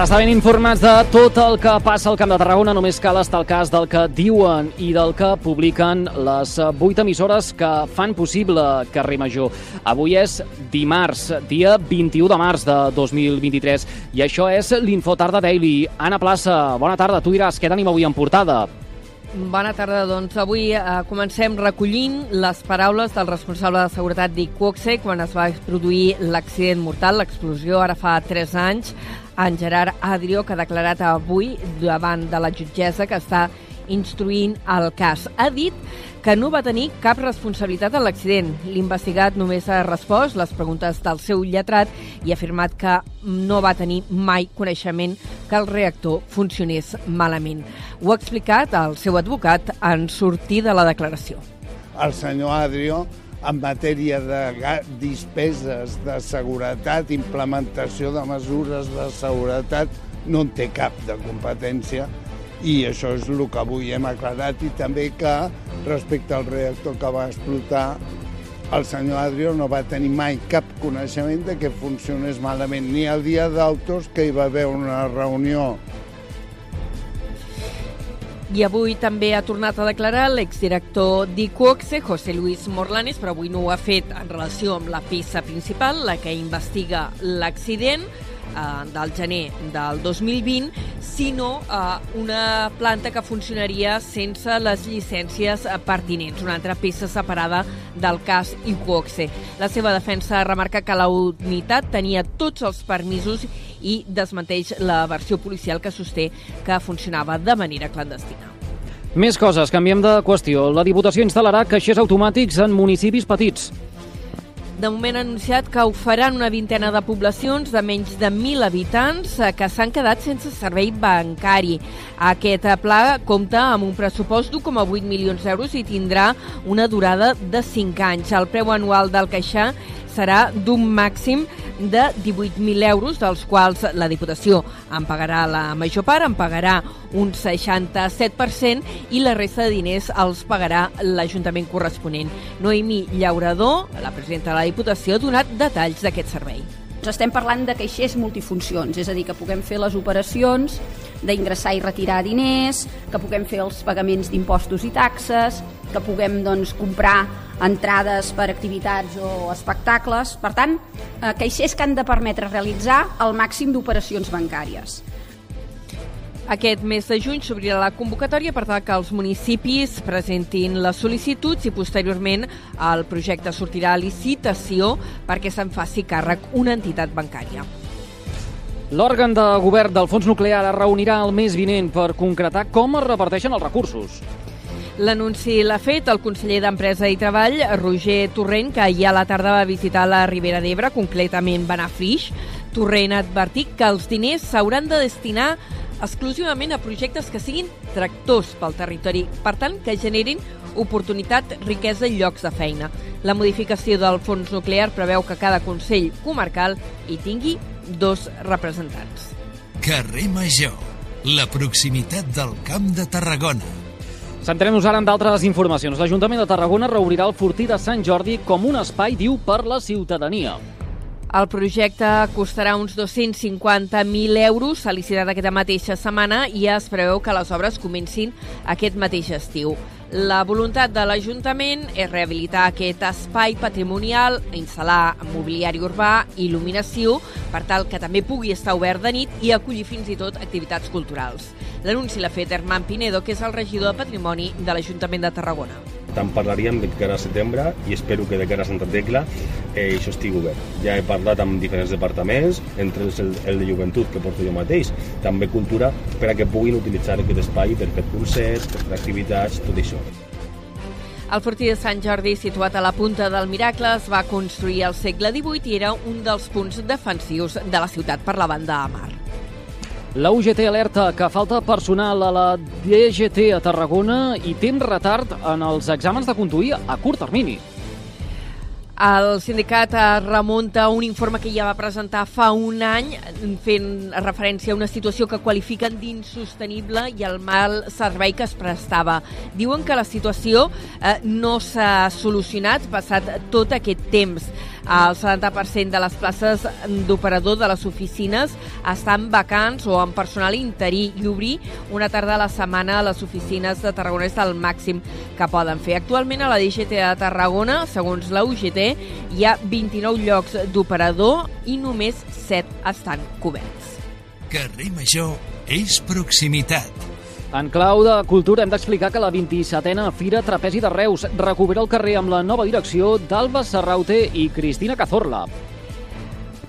Per estar ben informats de tot el que passa al Camp de Tarragona només cal estar al cas del que diuen i del que publiquen les vuit emissores que fan possible Carrer Major. Avui és dimarts, dia 21 de març de 2023 i això és l'Infotarda Daily. Anna Plaça, bona tarda. Tu diràs què tenim avui en portada. Bona tarda, doncs avui eh, comencem recollint les paraules del responsable de seguretat d'Iquoxe quan es va produir l'accident mortal, l'explosió ara fa 3 anys, en Gerard Adrio, que ha declarat avui davant de la jutgessa que està instruint el cas. Ha dit que no va tenir cap responsabilitat en l'accident. L'investigat només ha respost les preguntes del seu lletrat i ha afirmat que no va tenir mai coneixement que el reactor funcionés malament. Ho ha explicat el seu advocat en sortir de la declaració. El senyor Adrio en matèria de dispeses de seguretat, implementació de mesures de seguretat, no en té cap de competència. I això és el que avui hem aclarat. I també que respecte al reactor que va explotar el senyor Adrió no va tenir mai cap coneixement de que funcionés malament. Ni el dia d'autos que hi va haver una reunió i avui també ha tornat a declarar l'exdirector d'ICOXE, José Luis Morlanes, però avui no ho ha fet en relació amb la peça principal, la que investiga l'accident eh, del gener del 2020, sinó eh, una planta que funcionaria sense les llicències eh, pertinents, una altra peça separada del cas Iquoxe. La seva defensa remarca que la unitat tenia tots els permisos desmenteix la versió policial que sosté que funcionava de manera clandestina. Més coses, canviem de qüestió. La Diputació instal·larà caixers automàtics en municipis petits de moment ha anunciat que ho faran una vintena de poblacions de menys de 1.000 habitants eh, que s'han quedat sense servei bancari. Aquest pla compta amb un pressupost d'1,8 milions d'euros i tindrà una durada de 5 anys. El preu anual del caixar serà d'un màxim de 18.000 euros, dels quals la Diputació en pagarà la major part, en pagarà un 67% i la resta de diners els pagarà l'Ajuntament corresponent. Noemi Llaurador, la presidenta de la Diputació, ha donat detalls d'aquest servei. Estem parlant de caixers multifuncions, és a dir, que puguem fer les operacions d'ingressar i retirar diners, que puguem fer els pagaments d'impostos i taxes, que puguem doncs, comprar entrades per activitats o espectacles. Per tant, eh, caixers que han de permetre realitzar el màxim d'operacions bancàries. Aquest mes de juny s'obrirà la convocatòria per tal que els municipis presentin les sol·licituds i posteriorment el projecte sortirà a licitació perquè se'n faci càrrec una entitat bancària. L'òrgan de govern del Fons Nuclear es reunirà el mes vinent per concretar com es reparteixen els recursos. L'anunci l'ha fet el conseller d'Empresa i Treball, Roger Torrent, que ahir a la tarda va visitar la Ribera d'Ebre, concretament Benaflix. Torrent ha advertit que els diners s'hauran de destinar exclusivament a projectes que siguin tractors pel territori, per tant, que generin oportunitat, riquesa i llocs de feina. La modificació del fons nuclear preveu que cada Consell Comarcal hi tingui dos representants. Carrer Major, la proximitat del Camp de Tarragona. Centrem-nos ara en d'altres informacions. L'Ajuntament de Tarragona reobrirà el Fortí de Sant Jordi com un espai, diu, per la ciutadania. El projecte costarà uns 250.000 euros, s'ha licitat aquesta mateixa setmana i es preveu que les obres comencin aquest mateix estiu. La voluntat de l'Ajuntament és rehabilitar aquest espai patrimonial, instal·lar mobiliari urbà, il·luminació, per tal que també pugui estar obert de nit i acollir fins i tot activitats culturals. L'anunci l'ha fet Herman Pinedo, que és el regidor de Patrimoni de l'Ajuntament de Tarragona. Te'n parlaríem de cara a setembre i espero que de cara a Santa Tecla eh, això estigui obert. Ja he parlat amb diferents departaments, entre ells el, el de joventut que porto jo mateix, també cultura, per a que puguin utilitzar aquest espai per fer concerts, per fer activitats, tot això. El fortí de Sant Jordi, situat a la punta del Miracle, es va construir al segle XVIII i era un dels punts defensius de la ciutat per la banda de mar. La UGT alerta que falta personal a la DGT a Tarragona i temps retard en els exàmens de conduir a curt termini. El sindicat remunta un informe que ja va presentar fa un any fent referència a una situació que qualifiquen d'insostenible i el mal servei que es prestava. Diuen que la situació eh, no s'ha solucionat passat tot aquest temps. El 70% de les places d'operador de les oficines estan vacants o amb personal interí i obrir una tarda a la setmana a les oficines de Tarragona és el màxim que poden fer. Actualment a la DGT de Tarragona, segons la UGT, hi ha 29 llocs d'operador i només 7 estan coberts. Carrer Major és proximitat. En clau de cultura hem d'explicar que la 27a Fira Trapezi de Reus recupera el carrer amb la nova direcció d'Alba Serraute i Cristina Cazorla.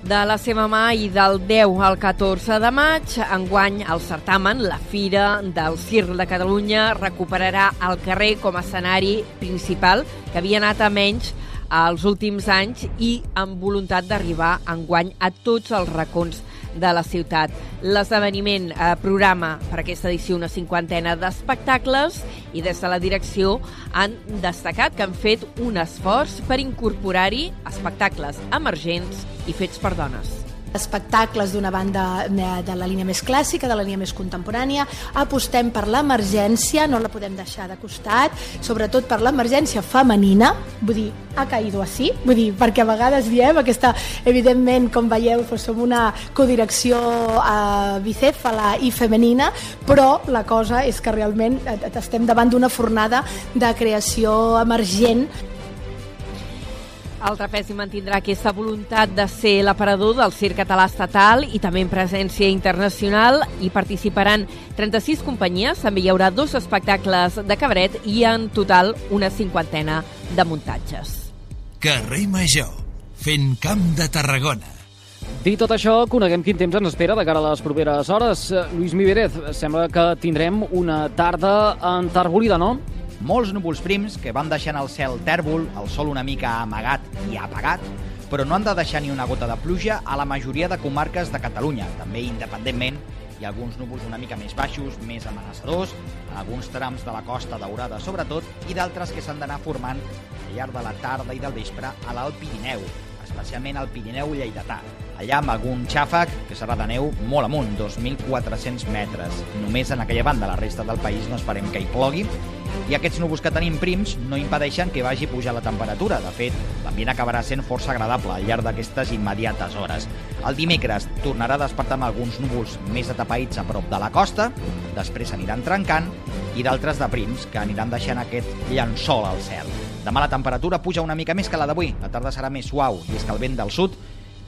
De la seva mà i del 10 al 14 de maig, enguany el certamen, la Fira del Circ de Catalunya, recuperarà el carrer com a escenari principal, que havia anat a menys els últims anys i amb voluntat d'arribar enguany a tots els racons de la ciutat. L'esdeveniment eh, programa per aquesta edició una cinquantena d'espectacles i des de la direcció han destacat que han fet un esforç per incorporar-hi espectacles emergents i fets per dones espectacles d'una banda de la línia més clàssica, de la línia més contemporània, apostem per l'emergència, no la podem deixar de costat, sobretot per l'emergència femenina, vull dir, ha caído així, vull dir, perquè a vegades diem aquesta, evidentment, com veieu, doncs som una codirecció eh, bicèfala i femenina, però la cosa és que realment eh, estem davant d'una fornada de creació emergent el trapezi mantindrà aquesta voluntat de ser l'aparador del circ català estatal i també en presència internacional. i participaran 36 companyies, també hi haurà dos espectacles de cabaret i en total una cinquantena de muntatges. Carrer Major, fent camp de Tarragona. Dit tot això, coneguem quin temps ens espera de cara a les properes hores. Lluís Mivérez, sembla que tindrem una tarda enterbolida, no? Molts núvols prims que van deixant el cel tèrbol, el sol una mica amagat i apagat, però no han de deixar ni una gota de pluja a la majoria de comarques de Catalunya. També, independentment, hi ha alguns núvols una mica més baixos, més amenaçadors, en alguns trams de la costa daurada sobretot, i d'altres que s'han d'anar formant al llarg de la tarda i del vespre a l'Alt Pirineu, especialment al Pirineu lleidatà. Allà amb algun xàfec que serà de neu molt amunt, 2.400 metres. Només en aquella banda, la resta del país no esperem que hi plogui, i aquests núvols que tenim prims no impedeixen que vagi pujar la temperatura. De fet, l'ambient acabarà sent força agradable al llarg d'aquestes immediates hores. El dimecres tornarà a despertar amb alguns núvols més atapeïts a prop de la costa, després aniran trencant, i d'altres de prims, que aniran deixant aquest llençol al cel. Demà la temperatura puja una mica més que la d'avui. La tarda serà més suau, i és que el vent del sud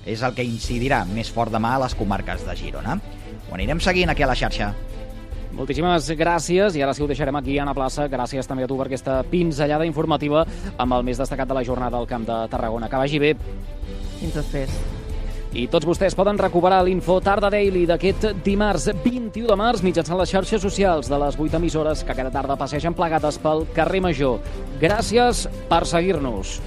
és el que incidirà més fort demà a les comarques de Girona. Ho anirem seguint aquí a la xarxa. Moltíssimes gràcies i ara sí ho deixarem aquí a la plaça. Gràcies també a tu per aquesta pinzellada informativa amb el més destacat de la jornada al Camp de Tarragona. Que vagi bé. Fins després. I tots vostès poden recuperar l'Info Tarda Daily d'aquest dimarts 21 de març mitjançant les xarxes socials de les 8 emissores que cada tarda passegen plegades pel carrer Major. Gràcies per seguir-nos.